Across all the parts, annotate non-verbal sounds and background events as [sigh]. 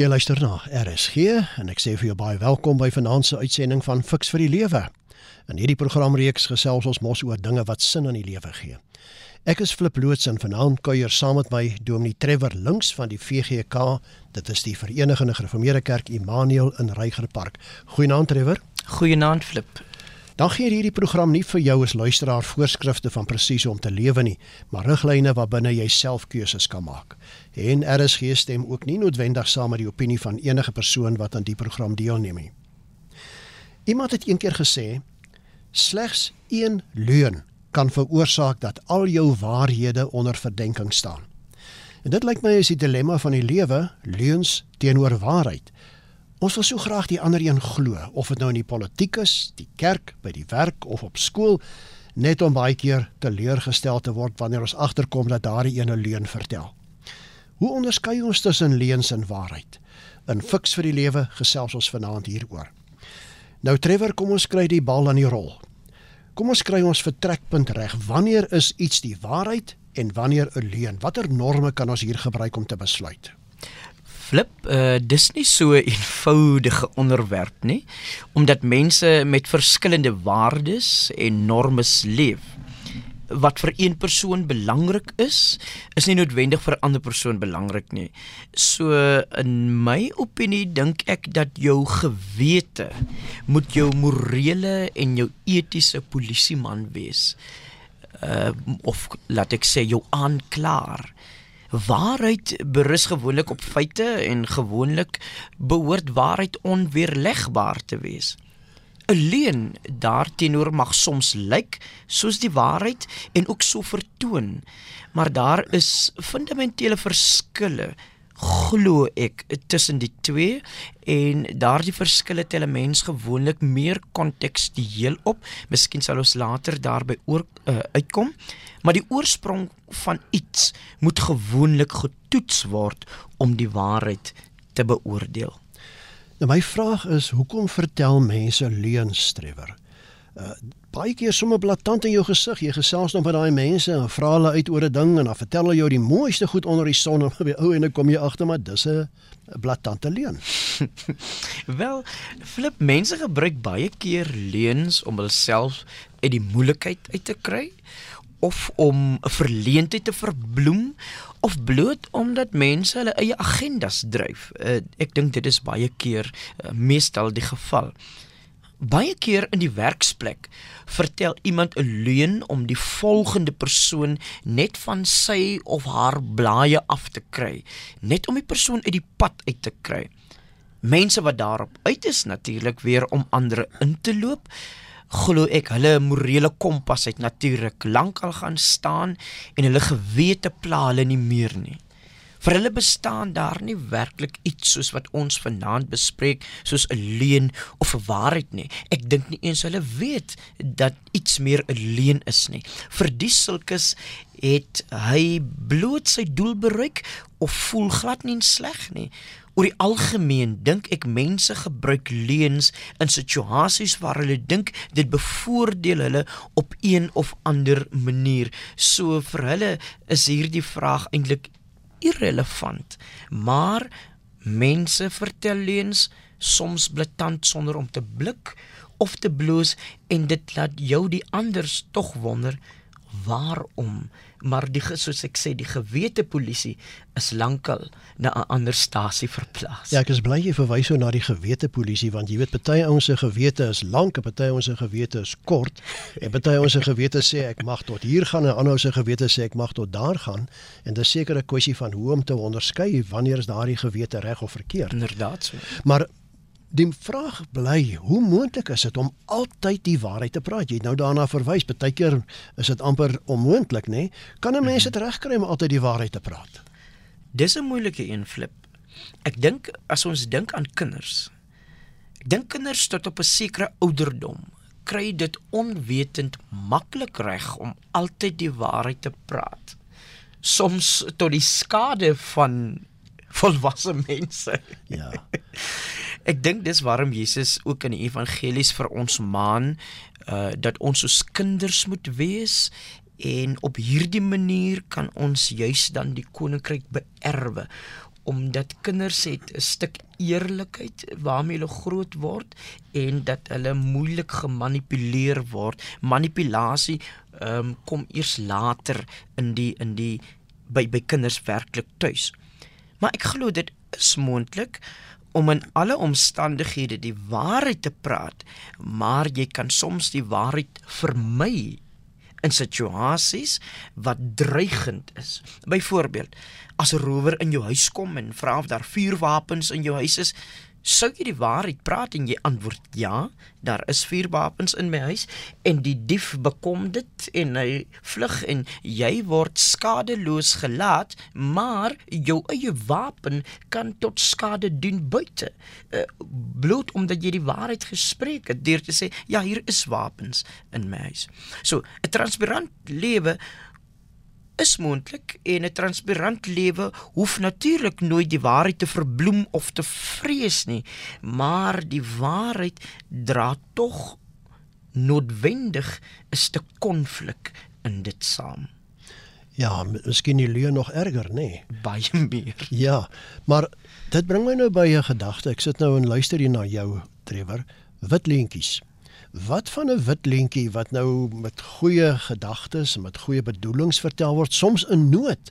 Jy luister na RSG en ek sê vir jou baie welkom by vanaand se uitsending van Fix vir die Lewe. In hierdie programreeks gesels ons mos oor dinge wat sin aan die lewe gee. Ek is Flip Loots en vanaand kuier saam met my Dominee Trevor links van die VGK. Dit is die Verenigde Gereformeerde Kerk Immanuel in Reigerpark. Goeienaand Trevor. Goeienaand Flip. Dan gee hierdie program nie vir jou as luisteraar voorskrifte van presies hoe om te lewe nie, maar riglyne waarbinne jy self keuses kan maak. En RSG stem ook nie noodwendig saam met die opinie van enige persoon wat aan die program deelneem nie. Iemand het eendag gesê: "Slegs een leuen kan veroorsaak dat al jou waarhede onder verdenking staan." En dit lyk my is die dilemma van die lewe, leuns teenoor waarheid. Ons wil so graag die ander een glo, of dit nou in die politiek is, die kerk, by die werk of op skool, net om baie keer teleurgestel te word wanneer ons agterkom dat daardie ene leuen vertel. Hoe onderskei ons tussen leuns en waarheid? In Fix vir die lewe gesels ons vanaand hieroor. Nou Trevor, kom ons kry die bal aan die rol. Kom ons kry ons vertrekpunt reg. Wanneer is iets die waarheid en wanneer 'n leuen? Watter norme kan ons hier gebruik om te besluit? Flip, uh, dis nie so 'n eenvoudige onderwerp nie, omdat mense met verskillende waardes en normes leef. Wat vir een persoon belangrik is, is nie noodwendig vir 'n ander persoon belangrik nie. So in my opinie dink ek dat jou gewete moet jou morele en jou etiese polisieman wees. Uh of laat ek sê jou aanklaer. Waarheid berus gewoonlik op feite en gewoonlik behoort waarheid onweerlegbaar te wees. 'n Leuen daarteenoor mag soms lyk soos die waarheid en ook so vertoon, maar daar is fundamentele verskille glo ek tussen die twee en daardie verskille tel 'n mens gewoonlik meer kontekstueel op. Miskien sal ons later daarby oor uh, uitkom. Maar die oorsprong van iets moet gewoonlik getoets word om die waarheid te beoordeel. Nou my vraag is, hoekom vertel mense leuns, Trevor? Uh, baie keer sommer blaatant in jou gesig. Jy gesels dan met daai mense en vra hulle uit oor 'n ding en dan vertel hulle jou die mooiste goed onder die son en by ou en dan kom jy agter maar dis 'n blaatante leuen. [laughs] Wel, flip mense gebruik baie keer leuns om hulself uit die moeilikheid uit te kry of om 'n verleentheid te verbloem of bloot omdat mense hulle eie agendas dryf. Uh, ek dink dit is baie keer uh, meestal die geval. Baie keer in die werksplek vertel iemand 'n leuen om die volgende persoon net van sy of haar blaaie af te kry, net om die persoon uit die pad uit te kry. Mense wat daarop uit is natuurlik weer om ander in te loop, glo ek hulle morele kompas het natuurlik lankal gaan staan en hulle gewete pla hulle nie meer nie. Vir hulle bestaan daar nie werklik iets soos wat ons vanaand bespreek soos 'n leuen of 'n waarheid nie. Ek dink nie eens hulle weet dat iets meer 'n leuen is nie. Vir die sulkes het hy bloot sy doel bereik of voel glad nie sleg nie. Oor die algemeen dink ek mense gebruik leuns in situasies waar hulle dink dit bevoordeel hulle op een of ander manier. So vir hulle is hierdie vraag eintlik irrelevant. Maar mense vertel leuns soms blaatant sonder om te blik of te bloos en dit laat jou die anders tog wonder waarom maar die soos ek sê die gewete polisie is lankal na 'n ander stasie verplaas. Ja, ek is bly jy verwys so na die gewete polisie want jy weet party ouens se gewete is lank en party ouens se gewete is kort en party ouens se gewete sê ek mag tot hier gaan en ander se gewete sê ek mag tot daar gaan en dis seker 'n kwessie van hoe om te onderskei wanneer is daardie gewete reg of verkeerd. Inderdaad so. Maar Die vraag bly, hoe moontlik is dit om altyd die waarheid te praat? Jy het nou daarna verwys, baie keer is dit amper onmoontlik, nê? Nee? Kan 'n mens dit regkry om altyd die waarheid te praat? Dis 'n moeilike een, Flip. Ek dink as ons dink aan kinders. Ek dink kinders tot op 'n sekere ouderdom kry dit onwetend maklik reg om altyd die waarheid te praat. Soms tot die skade van volwasse mense. Ja. [laughs] Ek dink dis waarom Jesus ook in die evangelies vir ons maan uh dat ons soos kinders moet wees en op hierdie manier kan ons juis dan die koninkryk beerwe. omdat kinders het 'n stuk eerlikheid waarmee hulle groot word en dat hulle moeilik gemanipuleer word. Manipulasie um, kom eers later in die in die by by kinders werklik tuis. Maar ek glo dit is moontlik om in alle omstandighede die waarheid te praat, maar jy kan soms die waarheid vermy in situasies wat dreigend is. Byvoorbeeld, as 'n rower in jou huis kom en vra of daar vuurwapens in jou huis is, sou jy die waarheid praat en jy antwoord ja, daar is vuurwapens in my huis en die dief bekom dit en hy vlug en jy word skadeloos gelaat, maar jou eie wapen kan tot skade doen buite. Uh, bloot omdat jy die waarheid gespreek het deur te sê ja, hier is wapens in my huis. So, 'n transparant lewe is moontlik en 'n transparant lewe hoef natuurlik nooit die waarheid te verbloem of te vrees nie, maar die waarheid dra tog noodwendig 'n stuk konflik in dit saam. Ja, miskien die leuen nog erger, nê? Nee. Baie meer. Ja, maar dit bring my nou by 'n gedagte. Ek sit nou en luister hier na jou, Trevor. Wit leentjies. Wat van 'n wit lentjie wat nou met goeie gedagtes en met goeie bedoelings vertel word, soms in nood?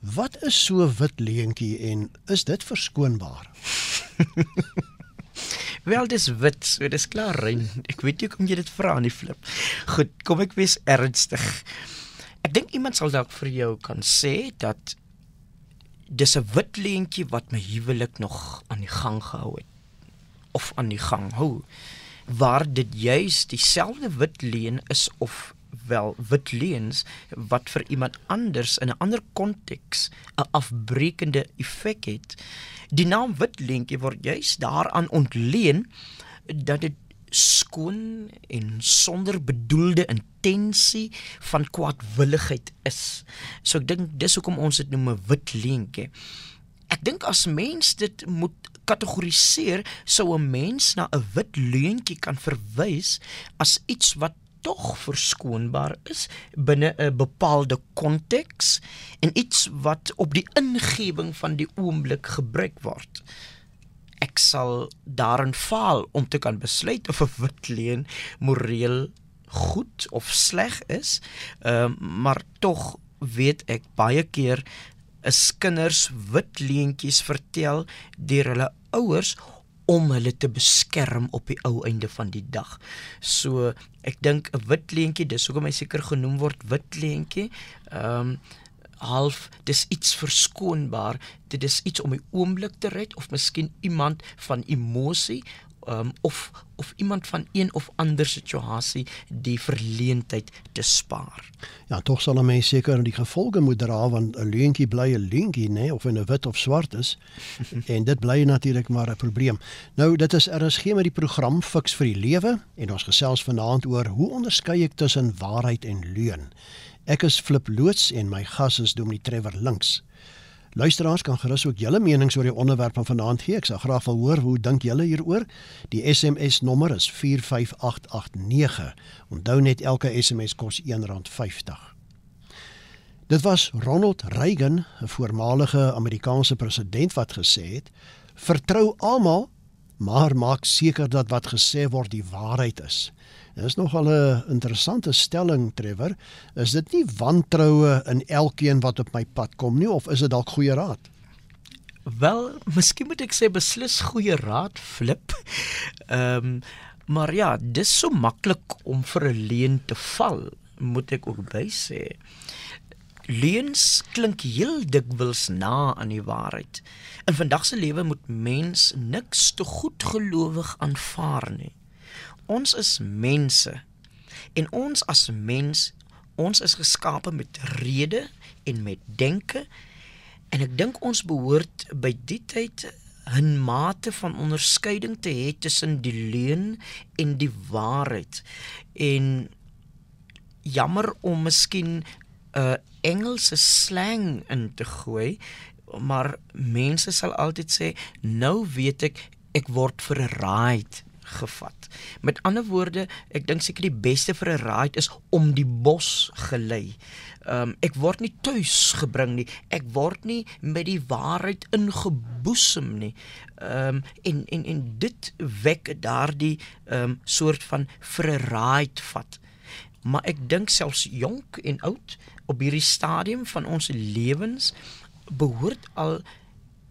Wat is so wit lentjie en is dit verskoonbaar? [laughs] Wel dis wit, so dis klaar rein. Ek weet jy kom jy dit vra aan die flip. Goed, kom ek wees ernstig. Ek dink iemand sal dalk vir jou kan sê dat dis 'n wit lentjie wat my huwelik nog aan die gang gehou het of aan die gang hou waar dit juis dieselfde wit leen is of wel wit leens wat vir iemand anders in 'n ander konteks 'n afbreekende effek het. Die naam wit leentjie word juis daaraan ontleen dat dit skoon en sonder bedoelde intensie van kwaadwilligheid is. So ek dink dis hoekom ons dit noem 'n wit leentjie. Ek dink as mens dit moet kategoriseer sou 'n mens na 'n wit leuntjie kan verwys as iets wat tog verskoonbaar is binne 'n bepaalde konteks en iets wat op die ingewing van die oomblik gebruik word. Ek sal daarin faal om te kan besluit of 'n wit leuen moreel goed of sleg is, uh, maar tog weet ek baie keer is kinders wit leentjies vertel deur hulle ouers om hulle te beskerm op die ou einde van die dag. So ek dink 'n wit leentjie, dis hoekom hy seker genoem word wit leentjie. Ehm um, half dis iets verskoonbaar. Dit is iets om die oomblik te red of miskien iemand van emosie um, of of iemand van een of ander situasie die verleentheid te spaar. Ja, tog sal 'n mens seker die gevolge moet dra want 'n leentjie bly 'n leentjie, nê, of in 'n wit of swart is. [laughs] en dit bly natuurlik maar 'n probleem. Nou, dit is RSG met die program Fix vir die Lewe en ons gesels vanaand oor hoe onderskei ek tussen waarheid en leuen. Ek is Flip loods en my gas is Dominee Trevor Links. Luisteraars kan gerus ook julle menings oor die onderwerp van vanaand gee. Ek sal graag wil hoor hoe dink julle hieroor. Die SMS nommer is 45889. Onthou net elke SMS kos R1.50. Dit was Ronald Reagan, 'n voormalige Amerikaanse president wat gesê het: "Vertrou almal, maar maak seker dat wat gesê word die waarheid is." Dis nogal 'n interessante stelling Trevor. Is dit nie wantroue in elkeen wat op my pad kom nie of is dit dalk goeie raad? Wel, miskien moet ek sê beslis goeie raad flip. Ehm um, maar ja, dis so maklik om vir 'n leuen te val, moet ek ook by sê. Leuns klink heel dikwels na aan die waarheid. In vandag se lewe moet mens niks te goed gelowig aanvaar nie ons is mense. En ons as mens ons is geskape met rede en met denke. En ek dink ons behoort by die tyd 'n mate van onderskeiding te hê tussen die leuen en die waarheid. En jammer om miskien 'n uh, Engelse slang in te gooi maar mense sal altyd sê nou weet ek ek word ride gevat. Met ander woorde, ek dink seker die beste vir 'n ride is om die bos gelei. Ehm um, ek word nie tuis gebring nie. Ek word nie met die waarheid ingeboesem nie. Ehm um, en en en dit wek daardie ehm um, soort van vir 'n ride vat. Maar ek dink selfs jonk en oud op hierdie stadium van ons lewens behoort al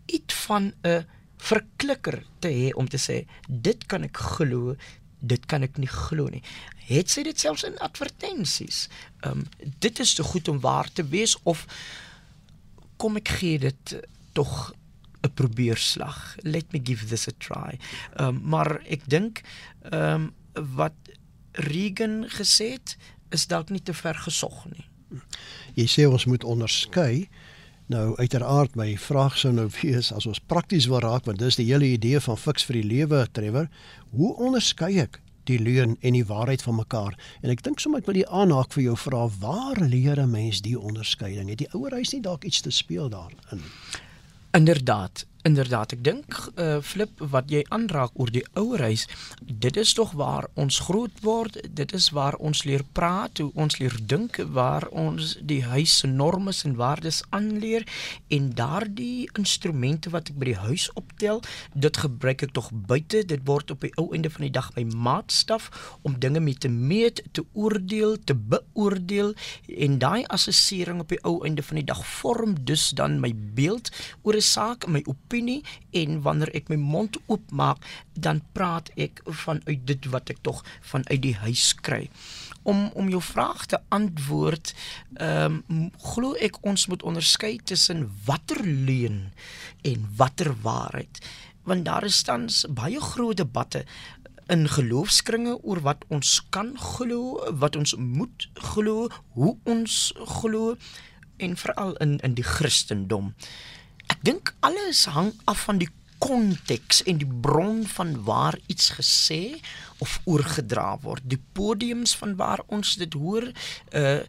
iets van 'n verklikker te hê om te sê dit kan ek glo, dit kan ek nie glo nie. Het sy dit selfs in advertensies. Ehm um, dit is te goed om waar te wees of kom ek gee dit tog 'n probeerslag. Let me give this a try. Ehm um, maar ek dink ehm um, wat Regan gesê het is dalk nie te ver gesog nie. Jy sê ons moet onderskei Nou uiteraard my vraag sou nou wees as ons prakties wil raak want dis die hele idee van fiks vir die lewe Trevor. Hoe onderskei ek die leuen en die waarheid van mekaar? En ek dink sommer ek wil die aanhaak vir jou vra waar leer 'n mens die onderskeiding? Het die ouer huis nie dalk iets te speel daarin? Inderdaad, Inderdaad, ek dink uh flip wat jy aanraak oor die ouerhuis, dit is tog waar ons groot word, dit is waar ons leer praat, hoe ons leer dink, waar ons die huis se normes en waardes aanleer en daardie instrumente wat ek by die huis optel, dit gebruik ek tog buite, dit word op die ou einde van die dag my maatstaf om dinge mee te meet, te oordeel, te beoordeel en daai assessering op die ou einde van die dag vorm dus dan my beeld oor 'n saak, my opinie opinie en wanneer ek my mond oopmaak, dan praat ek vanuit dit wat ek tog vanuit die huis kry. Om om jou vraag te antwoord, ehm um, glo ek ons moet onderskei tussen watter leuen en watter waarheid. Want daar is tans baie groot debatte in geloofskringe oor wat ons kan glo, wat ons moet glo, hoe ons glo en veral in in die Christendom ek dink alles hang af van die konteks en die bron van waar iets gesê of oorgedra word. Die podiums van waar ons dit hoor, uh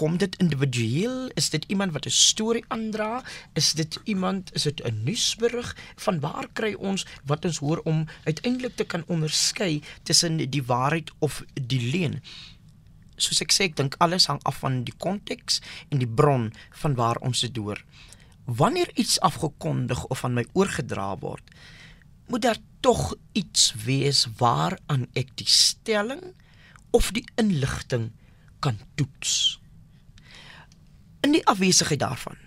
kom dit individueel? Is dit iemand wat 'n storie aandra? Is dit iemand, is dit 'n nuusberig? Van waar kry ons wat ons hoor om uiteindelik te kan onderskei tussen die waarheid of die leuen? Soos ek sê, ek dink alles hang af van die konteks en die bron van waar ons dit hoor wanneer iets afgekondig of aan my oorgedra word, moet daar tog iets wees waaraan ek die stelling of die inligting kan toets. In die afwesigheid daarvan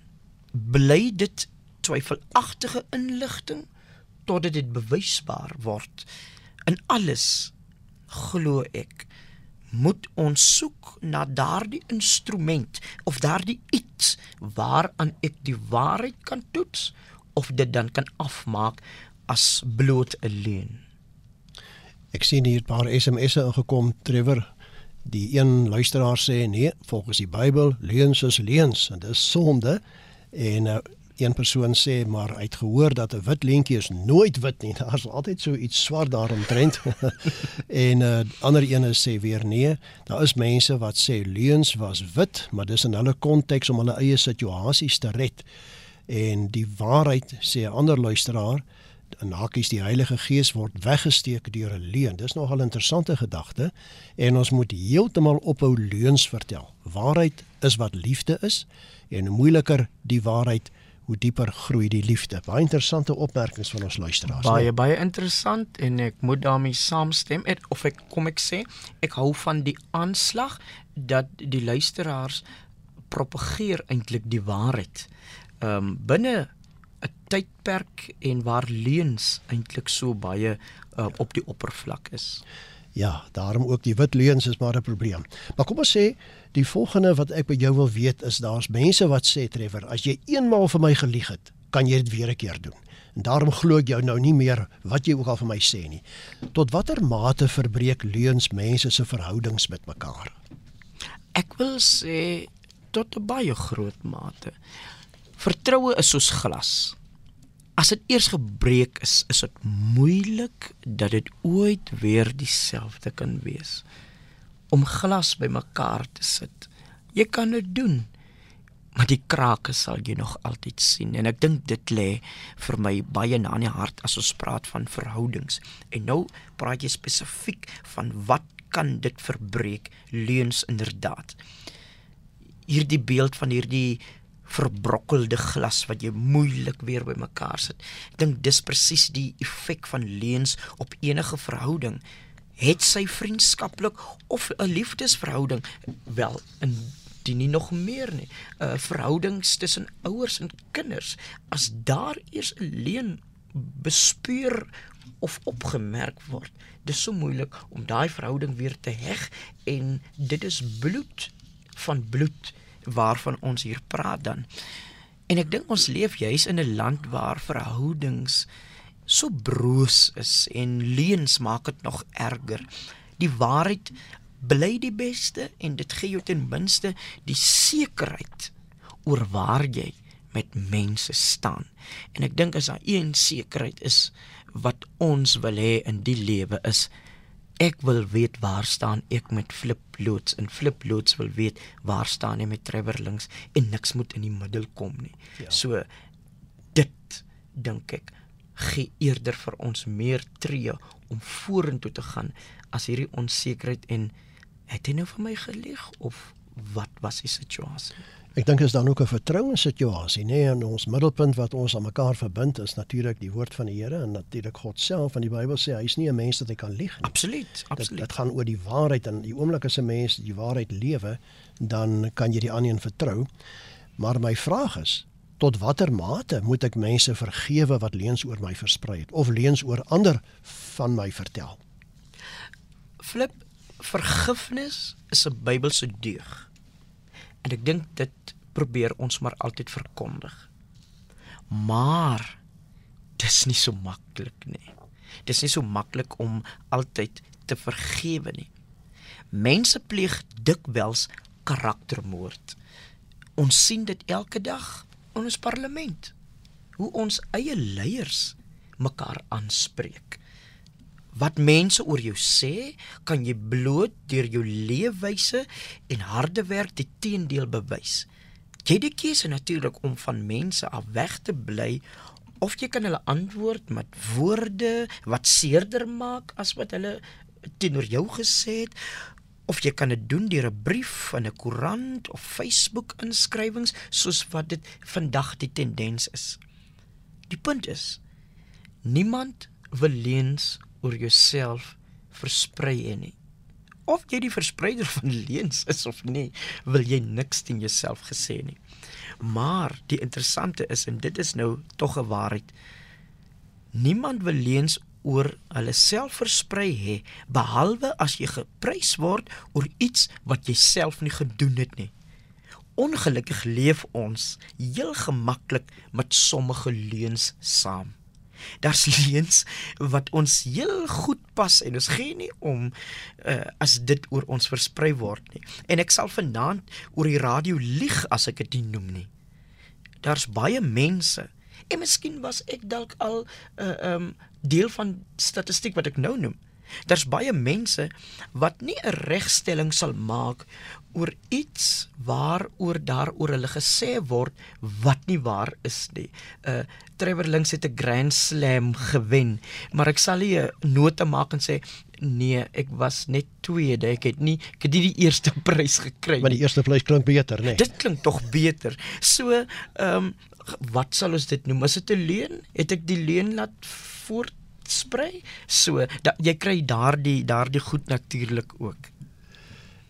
bly dit twyfelagtige inligting totdat dit bewysbaar word. In alles glo ek moet ons soek na daardie instrument of daardie iets waaraan ek die waarheid kan toets of dit dan kan afmaak as bloot 'n leuen. Ek sien hier 'n paar SMS'e ingekom Trevor. Die een luisteraar sê nee, volgens die Bybel leuns is leuns en dis sonde en uh, een persoon sê maar hy het gehoor dat 'n wit leentjie is nooit wit nie. [laughs] Daar's altyd so iets swart daaromtrent. [laughs] en 'n uh, ander ene sê weer nee, daar is mense wat sê leuns was wit, maar dis in hulle konteks om hulle eie situasies te red. En die waarheid sê 'n ander luisteraar en hakies die Heilige Gees word weggesteek deur 'n leuen. Dis nogal 'n interessante gedagte en ons moet heeltemal ophou leuns vertel. Waarheid is wat liefde is en moeiliker die waarheid hoe dieper groei die liefde. Baie interessante opmerkings van ons luisteraars. Baie nee? baie interessant en ek moet daarmee saamstem. Et, of ek kom ek sê, ek hou van die aanslag dat die luisteraars propageer eintlik die waarheid. Ehm um, binne 'n tydperk en waar leuns eintlik so baie uh, op die oppervlak is. Ja, daarom ook die wit leuns is maar 'n probleem. Maar kom ons sê die volgende wat ek by jou wil weet is daar's mense wat sê Trevor, as jy eenmaal vir my gelieg het, kan jy dit weer 'n keer doen. En daarom glo ek jou nou nie meer wat jy ook al vir my sê nie. Tot watter mate verbreek leuns mense se verhoudings met mekaar? Ek wil sê tot 'n baie groot mate. Vertroue is soos glas as dit eers gebreek is, is dit moeilik dat dit ooit weer dieselfde kan wees. Om glas bymekaar te sit. Jy kan dit doen. maar die krake sal jy nog altyd sien en ek dink dit lê vir my baie na in die hart as ons praat van verhoudings en nou praat jy spesifiek van wat kan dit verbreek leuns inderdaad hierdie beeld van hierdie verbrokkelde glas wat jy moeilik weer bymekaar sit. Ek dink dis presies die effek van leuns op enige verhouding. Het sy vriendskaplik of 'n liefdesverhouding wel in die nie nog meer nie. 'n Verhoudings tussen ouers en kinders as daar eers 'n leuen bespeur of opgemerk word. Dis so moeilik om daai verhouding weer te heg en dit is bloed van bloed waarvan ons hier praat dan. En ek dink ons leef juis in 'n land waar verhoudings so broos is en leuns maak dit nog erger. Die waarheid bly die beste en dit gee jou ten minste die sekerheid oor waar jy met mense staan. En ek dink as daar een sekerheid is wat ons wil hê in die lewe is Ek wil weet waar staan ek met Flip Loots en Flip Loots wil weet waar staan hy met Trevor links en niks moet in die middel kom nie. Ja. So dit dink ek gee eerder vir ons meer tree om vorentoe te gaan as hierdie onsekerheid en het hy nou vir my gelieg of wat was die situasie? Ek dink is dan ook 'n vertrouenssituasie, nê, nee, en ons middelpunt wat ons aan mekaar verbind is natuurlik die woord van die Here en natuurlik God self, want die Bybel sê hy is nie 'n mens dat hy kan lieg nie. Absoluut, absoluut. Dit gaan oor die waarheid en die oomblik as 'n mens die waarheid lewe, dan kan jy die ander een vertrou. Maar my vraag is, tot watter mate moet ek mense vergewe wat leuns oor my versprei het of leuns oor ander van my vertel? Flip, vergifnis is 'n Bybelse deug. En ek dink dit probeer ons maar altyd verkondig. Maar dis nie so maklik nie. Dis nie so maklik om altyd te vergewe nie. Mense pleeg dikwels karaktermoord. Ons sien dit elke dag in ons parlement. Hoe ons eie leiers mekaar aanspreek. Wat mense oor jou sê, kan jy bloot deur jou leefwyse en harde werk die teendeel bewys. Jy het die keuse natuurlik om van mense af weg te bly of jy kan hulle antwoord met woorde wat seerder maak as wat hulle teenoor jou gesê het of jy kan dit doen deur 'n brief in 'n koerant of Facebook inskrywings soos wat dit vandag die tendens is. Die punt is niemand wil leens oor jouself versprei en nie. Of jy die verspreider van leuns is of nie, wil jy niks teen jouself gesê nie. Maar die interessante is en dit is nou tog 'n waarheid. Niemand wil leuns oor hulle self versprei hê behalwe as jy geprys word oor iets wat jy self nie gedoen het nie. Ongelukkig leef ons heel gemaklik met sommige leuns saam. Daar's [laughs] leuns wat ons heel goed pas en ons gee nie om uh, as dit oor ons versprei word nie. En ek sal vanaand oor die radio lieg as ek dit noem nie. Daar's baie mense en miskien was ek dalk al 'n uh, eh, um, deel van statistiek wat ek nou noem. Daar's baie mense wat nie 'n regstelling sal maak oor iets waaroor daaroor hulle gesê word wat nie waar is nie. Uh Trevor Links het 'n Grand Slam gewen, maar ek sal nie 'n nota maak en sê nee, ek was net tweede. Ek het nie ek het nie die eerste [laughs] prys gekry nie. Maar die eerste prys klink beter, né? Nee. Dit klink tog beter. So, ehm um, wat sal ons dit noem? Is dit 'n leuen? Het ek die leuen laat voort sprei. So da, jy kry daardie daardie goed natuurlik ook.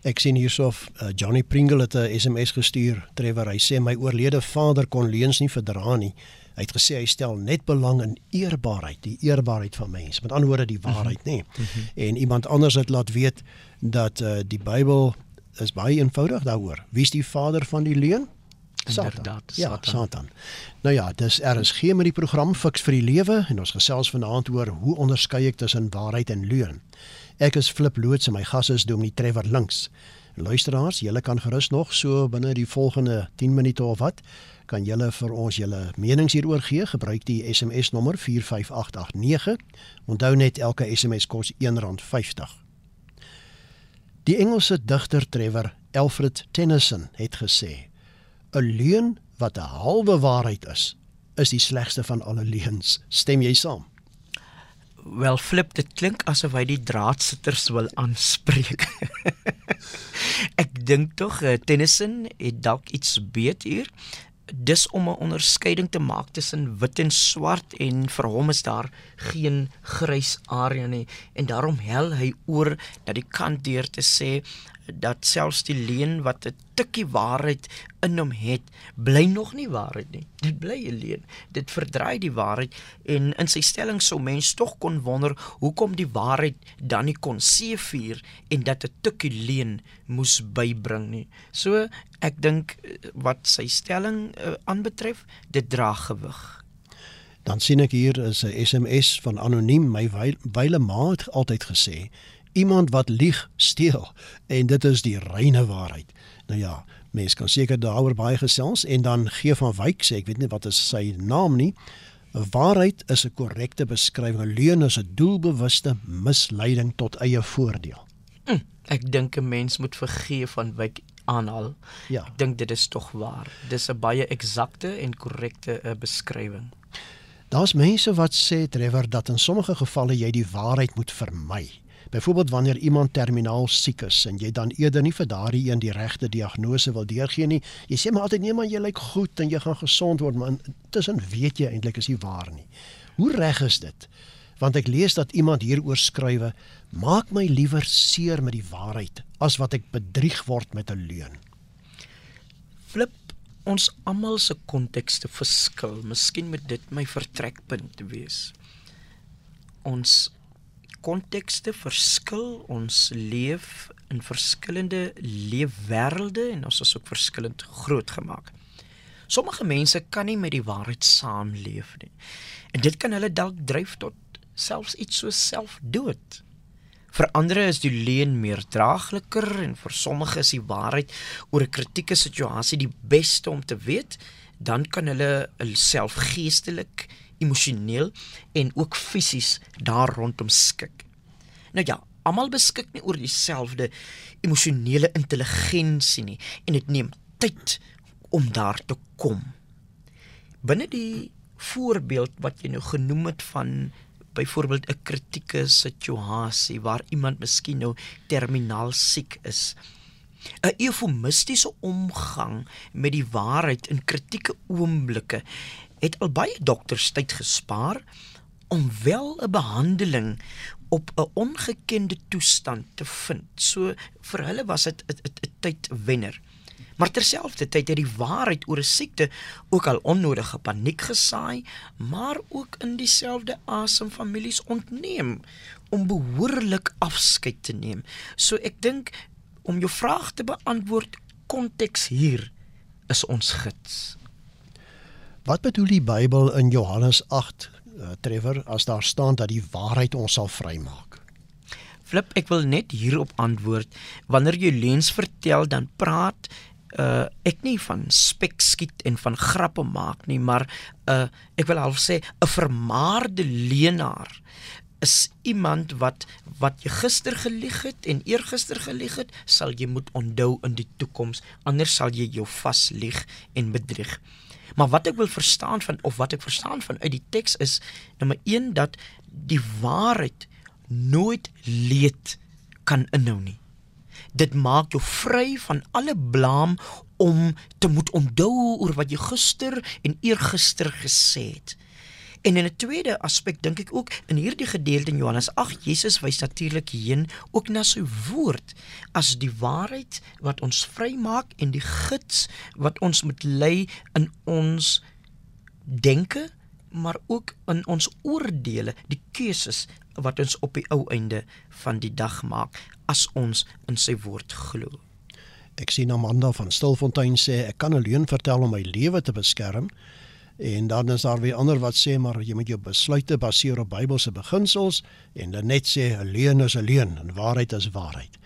Ek sien hiersof uh, Johnny Pringle het 'n SMS gestuur. Trevor, hy sê my oorlede vader kon leuns nie verdra nie. Hy het gesê hy stel net belang in eerbaarheid, die eerbaarheid van mense. Met ander woorde die mhm. waarheid, nê. Mm -hmm. En iemand anders het laat weet dat uh, die Bybel is baie eenvoudig daaroor. Wie is die vader van die leuen? Satan. Ja, Satan. Satan. Nou ja, dis RSG met die program Fix vir die Lewe en ons gesels vanaand oor hoe onderskei ek tussen waarheid en leuen. Ek is Flip Loots en my gas is Dominee Trevor Links. Luisteraars, julle kan gerus nog so binne die volgende 10 minute of wat kan julle vir ons julle menings hieroor gee. Gebruik die SMS nommer 45889. Onthou net elke SMS kos R1.50. Die Engelse digter Trevor Alfred Tennyson het gesê: 'n leuen wat 'n halwe waarheid is, is die slegste van alle leuns. Stem jy saam? Wel flip dit klink asof hy die draadsitters wil aanspreek. [laughs] Ek dink tog uh, Tennyson het dalk iets beet hier. Dis om 'n onderskeiding te maak tussen wit en swart en vir hom is daar geen grys area nie en daarom hel hy oor dat die kant deur te sê dat selfs die leuen wat 'n tikkie waarheid in hom het, bly nog nie waarheid nie. Dit bly 'n leuen. Dit verdraai die waarheid en in sy stelling sou mens tog kon wonder hoekom die waarheid dan nie kon seëvier en dat 'n tikkie leuen moes bybring nie. So ek dink wat sy stelling uh, aanbetref, dit dra gewig. Dan sien ek hier is 'n SMS van anoniem my wyle ma het altyd gesê iemand wat lieg steel en dit is die reine waarheid. Nou ja, mense kan seker daaroor baie gesels en dan gee van Wyk sê ek weet nie wat is sy naam nie. Waarheid is 'n korrekte beskrywing. 'n Leuen is 'n doelbewuste misleiding tot eie voordeel. Hm, ek dink 'n mens moet vergee van Wyk aanhaal. Ja. Ek dink dit is tog waar. Dis 'n baie eksakte en korrekte uh, beskrywing. Daar's mense wat sê Trevor dat in sommige gevalle jy die waarheid moet vermy. Byvoorbeeld wanneer iemand terminaal siek is en jy dan eerder nie vir daardie een die regte diagnose wil deurgee nie. Jy sê maar altyd nee maar jy lyk goed en jy gaan gesond word, maar intussen weet jy eintlik is nie waar nie. Hoe reg is dit? Want ek lees dat iemand hieroor skrywe: "Maak my liewer seer met die waarheid as wat ek bedrieg word met 'n leuen." Flip ons almal se kontekste verskil. Miskien moet dit my vertrekpunt wees. Ons kontekste verskil. Ons leef in verskillende leefwêrelde en ons is ook verskillend grootgemaak. Sommige mense kan nie met die waarheid saamleef nie. En dit kan hulle dalk dryf tot selfs iets so selfdood. Vir ander is die leuen meer draagliker en vir sommige is die waarheid oor 'n kritieke situasie die beste om te weet, dan kan hulle self geestelik emosioneel en ook fisies daar rondom skik. Nou ja, almal beskik nie oor dieselfde emosionele intelligensie nie en dit neem tyd om daar te kom. Binne die voorbeeld wat jy nou genoem het van byvoorbeeld 'n kritieke situasie waar iemand miskien nou terminaal siek is. 'n Eufemistiese omgang met die waarheid in kritieke oomblikke het al baie dokters tyd gespaar om wel 'n behandeling op 'n ongekende toestand te vind. So vir hulle was dit 'n tyd wenner. Maar terselfdertyd het die waarheid oor 'n siekte ook al onnodige paniek gesaai, maar ook in dieselfde asem families ontneem om behoorlik afskeid te neem. So ek dink om jou vraag te beantwoord, konteks hier is ons gids. Wat bedoel die Bybel in Johannes 8 uh, Trevor as daar staan dat die waarheid ons sal vrymaak? Flip, ek wil net hierop antwoord. Wanneer jy leuns vertel, dan praat uh ek nie van spek skiet en van grappe maak nie, maar uh ek wil half sê 'n vermaarde leenaar is iemand wat wat jy gister gelieg het en eergister gelieg het, sal jy moet onthou in die toekoms, anders sal jy jou vaslieg en bedrieg. Maar wat ek wil verstaan van of wat ek verstaan van uit die teks is nommer 1 dat die waarheid nooit leed kan inhou nie. Dit maak jou vry van alle blaam om te moet onthou oor wat jy gister en eergister gesê het. En in 'n tweede aspek dink ek ook in hierdie gedeelte in Johannes 8 Jesus wys natuurlik heen ook na sy woord as die waarheid wat ons vrymaak en die gids wat ons moet lei in ons denke maar ook in ons oordeele die keuses wat ons op die ou einde van die dag maak as ons in sy woord glo. Ek sien Amanda van Stilfontein sê ek kan 'n leuen vertel om my lewe te beskerm. En dan is daar weer ander wat sê maar jy moet jou besluite baseer op Bybelse beginsels en dan net sê 'n leuen is 'n leuen en waarheid is waarheid.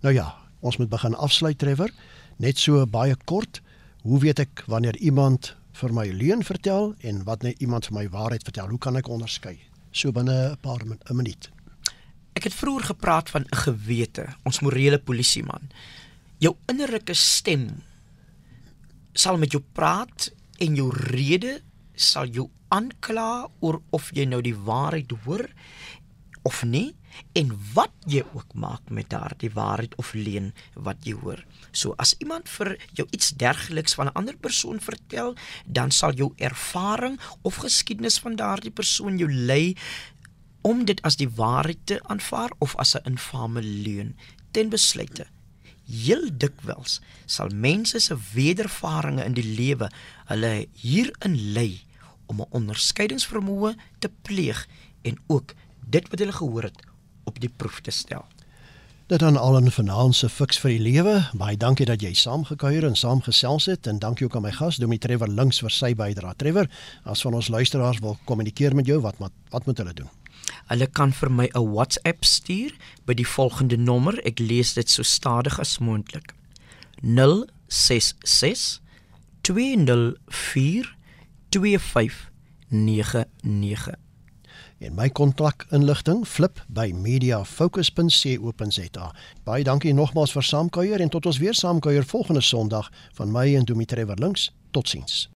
Nou ja, ons moet begin afsluit Trevor. Net so baie kort, hoe weet ek wanneer iemand vir my leuen vertel en wat net iemand vir my waarheid vertel? Hoe kan ek onderskei? So binne 'n paar 'n minuut. Ek het vroeër gepraat van 'n gewete, ons morele polisieman. Jou innerlike stem sal met jou praat en jou rede sal jou aankla oor of jy nou die waarheid hoor of nie en wat jy ook maak met daardie waarheid of leuen wat jy hoor. So as iemand vir jou iets dergeliks van 'n ander persoon vertel, dan sal jou ervaring of geskiedenis van daardie persoon jou lei om dit as die waarheid te aanvaar of as 'n infame leuen ten besluite. Heel dikwels sal mense se wedervarings in die lewe hulle hierin lei om 'n onderskeidingsvermoë te pleeg en ook dit wat hulle gehoor het op die proef te stel. Dit dan al 'n se fiks vir die lewe. Baie dankie dat jy saamgekuier en saamgesels het en dankie ook aan my gas Domi Trevor links vir sy bydrae. Trevor, as van ons luisteraars wil kommunikeer met jou, wat, wat moet hulle doen? Hulle kan vir my 'n WhatsApp stuur by die volgende nommer. Ek lees dit so stadig as moontlik. 066 204 2599 en my kontakinligting flip by mediafocus.co.za. Baie dankie nogmaals vir saamkuier en tot ons weer saamkuier volgende Sondag van my en Dumitrever links. Totsiens.